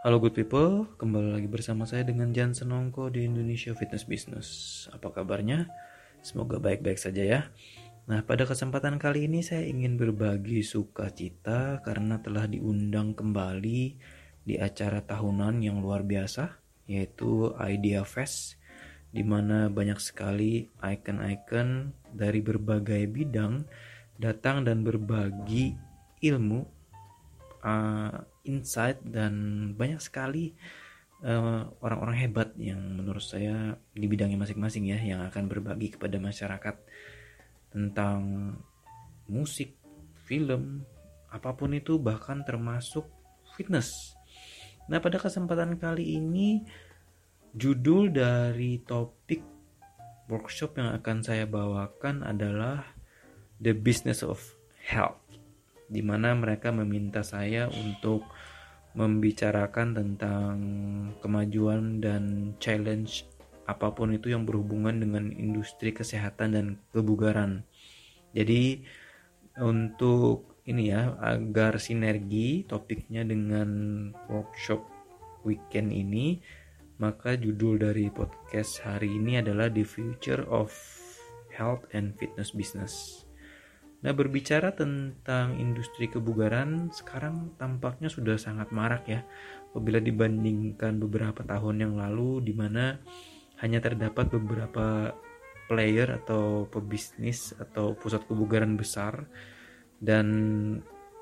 Halo good people, kembali lagi bersama saya dengan Jan Senongko di Indonesia Fitness Business. Apa kabarnya? Semoga baik-baik saja ya. Nah, pada kesempatan kali ini saya ingin berbagi sukacita karena telah diundang kembali di acara tahunan yang luar biasa, yaitu Idea Fest, di mana banyak sekali icon-icon dari berbagai bidang datang dan berbagi ilmu, uh, insight dan banyak sekali uh, orang-orang hebat yang menurut saya di bidangnya masing-masing ya yang akan berbagi kepada masyarakat tentang musik, film, apa pun itu bahkan termasuk fitness. Nah, pada kesempatan kali ini judul dari topik workshop yang akan saya bawakan adalah The Business of Health di mana mereka meminta saya untuk membicarakan tentang kemajuan dan challenge apa pun itu yang berhubungan dengan industri kesehatan dan kebugaran. Jadi untuk ini ya agar sinergi topiknya dengan workshop weekend ini maka judul dari podcast hari ini adalah The Future of Health and Fitness Business. Nah, berbicara tentang industri kebugaran, sekarang tampaknya sudah sangat marak ya, apabila dibandingkan beberapa tahun yang lalu, di mana hanya terdapat beberapa player atau pebisnis atau pusat kebugaran besar dan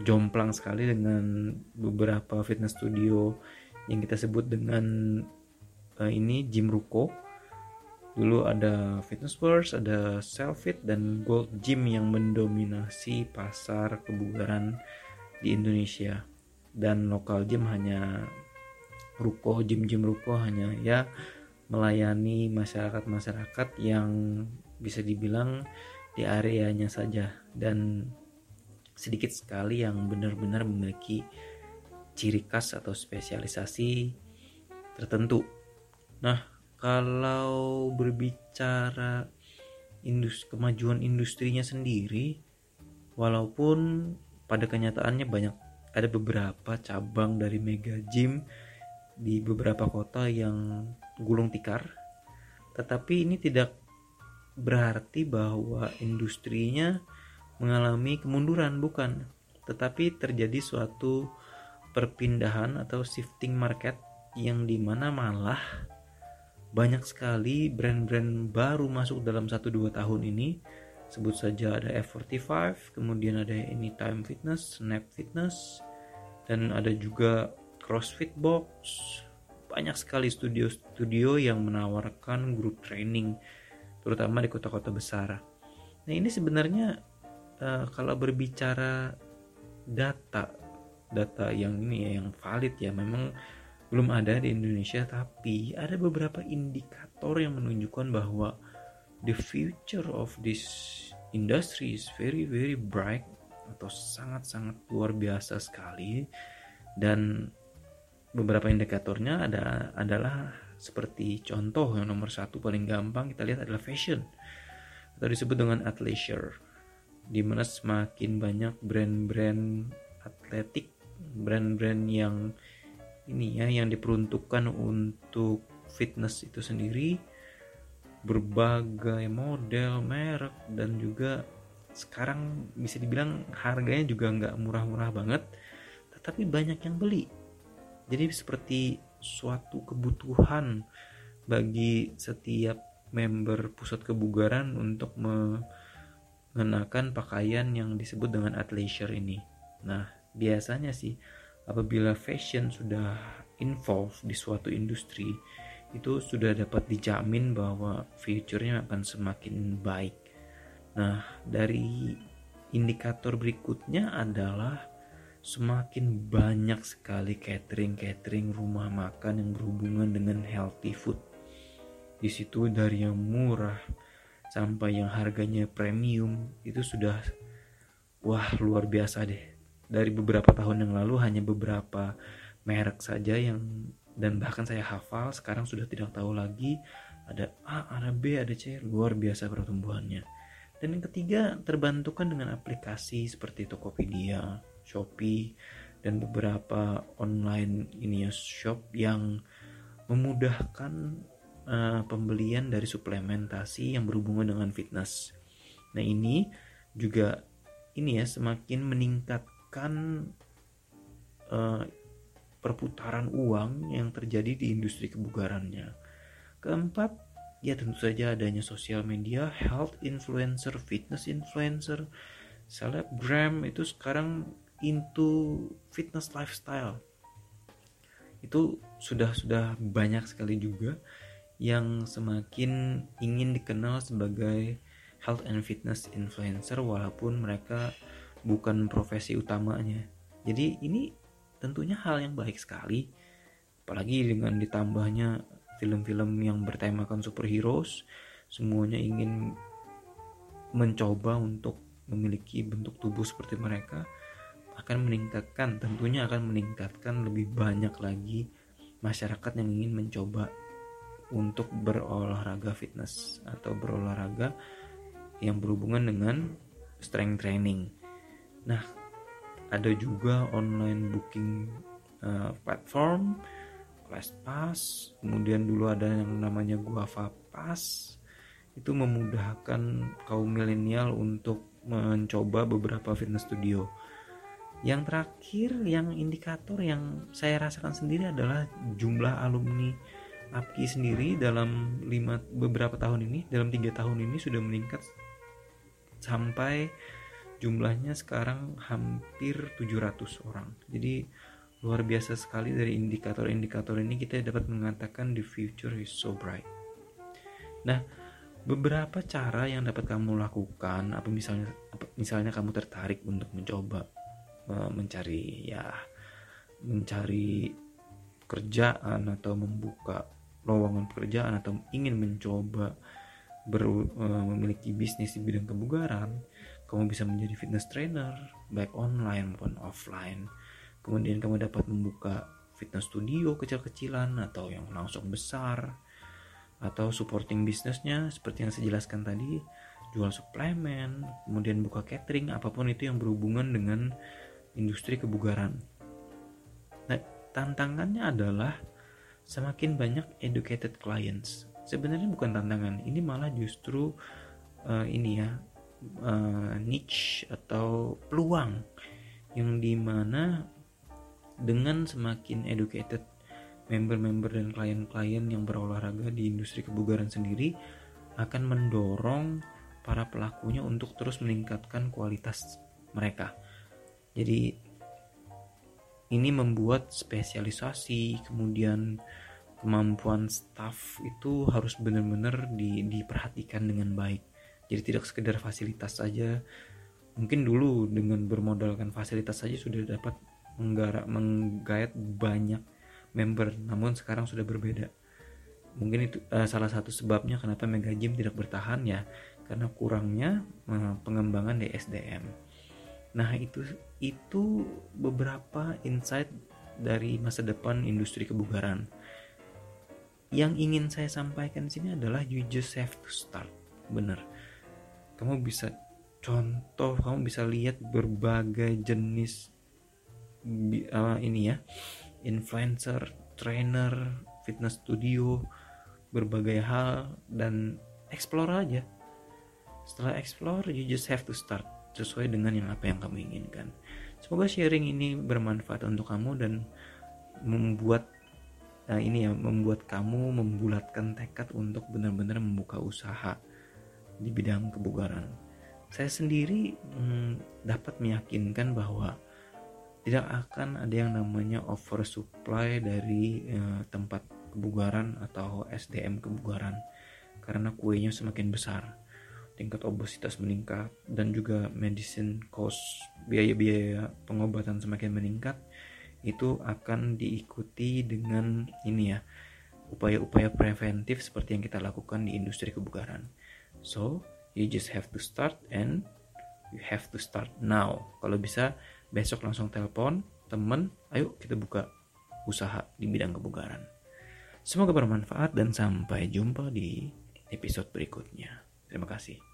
jomplang sekali dengan beberapa fitness studio yang kita sebut dengan uh, ini gym ruko Dulu ada Fitness First, ada Selfit dan Gold Gym yang mendominasi pasar kebugaran di Indonesia. Dan lokal gym hanya ruko, gym-gym ruko hanya ya melayani masyarakat-masyarakat yang bisa dibilang di areanya saja dan sedikit sekali yang benar-benar memiliki ciri khas atau spesialisasi tertentu. Nah, kalau berbicara industri, kemajuan industrinya sendiri walaupun pada kenyataannya banyak ada beberapa cabang dari mega gym di beberapa kota yang gulung tikar tetapi ini tidak berarti bahwa industrinya mengalami kemunduran bukan. Tetapi terjadi suatu perpindahan atau shifting market yang di mana malah banyak sekali brand-brand baru masuk dalam 1-2 tahun ini. Sebut saja ada F45 kemudian ada Anytime Fitness, Snap Fitness dan ada juga CrossFit Box. Banyak sekali studio-studio yang menawarkan group training terutama di kota-kota besar. Nah ini sebenarnya uh, kalau berbicara data data yang ini ya yang valid ya memang belum ada di Indonesia tapi ada beberapa indikator yang menunjukkan bahwa the future of this industry is very very bright atau sangat-sangat luar biasa sekali. Dan beberapa indikatornya ada adalah seperti contoh yang nomor satu paling gampang kita lihat adalah fashion. Atau disebut dengan athleisure di mana semakin banyak brand-brand atletik brand-brand yang ini ya yang diperuntukkan untuk fitness itu sendiri berbagai model merek dan juga sekarang bisa dibilang harganya juga nggak murah-murah banget tetapi banyak yang beli. Jadi seperti suatu kebutuhan bagi setiap member pusat kebugaran untuk mengenakan pakaian yang disebut dengan athleisure ini. Nah biasanya sih apabila fashion sudah involve di suatu industri itu sudah dapat dijamin bahwa future-nya akan semakin baik. Nah, dari indikator berikutnya adalah semakin banyak sekali catering-catering rumah makan yang berhubungan dengan healthy food. Di situ dari yang murah sampai yang harganya premium itu sudah wah luar biasa deh dari beberapa tahun yang lalu hanya beberapa merek saja yang dan bahkan saya hafal sekarang sudah tidak tahu lagi ada A, ada B, ada C luar biasa pertumbuhannya dan yang ketiga terbantukan dengan aplikasi seperti Tokopedia, Shopee dan beberapa online ini ya shop yang memudahkan uh, pembelian dari suplementasi yang berhubungan dengan fitness. Nah ini juga ini ya semakin meningkatkan uh, perputaran uang yang terjadi di industri kebugarannya. Keempat, ya tentu saja adanya sosial media, health influencer, fitness influencer, selebgram itu sekarang into fitness lifestyle. Itu sudah sudah banyak sekali juga yang semakin ingin dikenal sebagai health and fitness influencer walaupun mereka bukan profesi utamanya. Jadi ini tentunya hal yang baik sekali apalagi dengan ditambahnya film-film yang bertemakan superheroes semuanya ingin mencoba untuk memiliki bentuk tubuh seperti mereka akan meningkatkan tentunya akan meningkatkan lebih banyak lagi masyarakat yang ingin mencoba untuk berolahraga fitness atau berolahraga yang berhubungan dengan strength training. Nah, ada juga online booking uh, platform Pass, kemudian dulu ada yang namanya Guava Pass. Itu memudahkan kaum milenial untuk mencoba beberapa fitness studio. Yang terakhir, yang indikator yang saya rasakan sendiri adalah jumlah alumni APKI sendiri dalam lima beberapa tahun ini, dalam tiga tahun ini sudah meningkat sampai jumlahnya sekarang hampir 700 orang. Jadi luar biasa sekali dari indikator-indikator ini kita dapat mengatakan the future is so bright. Nah beberapa cara yang dapat kamu lakukan apa misalnya apa, misalnya kamu tertarik untuk mencoba uh, mencari ya mencari kerjaan atau membuka lowongan pekerjaan atau ingin mencoba ber, uh, memiliki bisnis di bidang kebugaran kamu bisa menjadi fitness trainer baik online maupun offline. Kemudian kamu dapat membuka fitness studio kecil-kecilan atau yang langsung besar atau supporting bisnisnya seperti yang saya jelaskan tadi jual suplemen kemudian buka catering apa pun itu yang berhubungan dengan industri kebugaran. Nah tantangannya adalah semakin banyak educated clients. Sebenarnya bukan tantangan ini malah justru uh, ini ya uh, niche atau peluang yang di mana dengan semakin educated member-member dan klien-klien yang berolahraga di industri kebugaran sendiri akan mendorong para pelakunya untuk terus meningkatkan kualitas mereka. Jadi ini membuat spesialisasi kemudian kemampuan staff itu harus benar-benar di, diperhatikan dengan baik jadi tidak sekedar fasilitas saja. Mungkin dulu dengan bermodalkan fasilitas saja sudah dapat menggarap menggait banyak member. Namun sekarang sudah berbeda. Mungkin itu uh, salah satu sebabnya kenapa Mega Gym tidak bertahan ya. Karena kurangnya uh, pengembangan di SDM nah itu itu beberapa insight dari masa depan industri kebugaran. Yang ingin saya sampaikan di sini adalah you just have to start. Bener kamu bisa contoh kamu bisa lihat berbagai jenis uh, ini ya influencer trainer fitness studio berbagai hal dan explore aja. Setelah explore you just have to start sesuai dengan yang apa yang kamu inginkan. Semoga sharing ini bermanfaat untuk kamu dan membuat uh, ini ya membuat kamu membulatkan tekad untuk benar-benar membuka usaha di bidang kebugaran. Saya sendiri hmm, dapat meyakinkan bahwa tidak akan ada yang namanya oversupply dari eh, tempat kebugaran atau SDM kebugaran karena kuenya semakin besar tingkat obesitas meningkat dan juga medicine cost biaya-biaya pengobatan semakin meningkat itu akan diikuti dengan ini ya upaya-upaya preventif seperti yang kita lakukan di industri kebugaran So you just have to start and you have to start now. Kalau bisa besok langsung telepon temen, ayo kita buka usaha di bidang kebugaran. Semoga bermanfaat dan sampai jumpa di episode berikutnya. Terima kasih.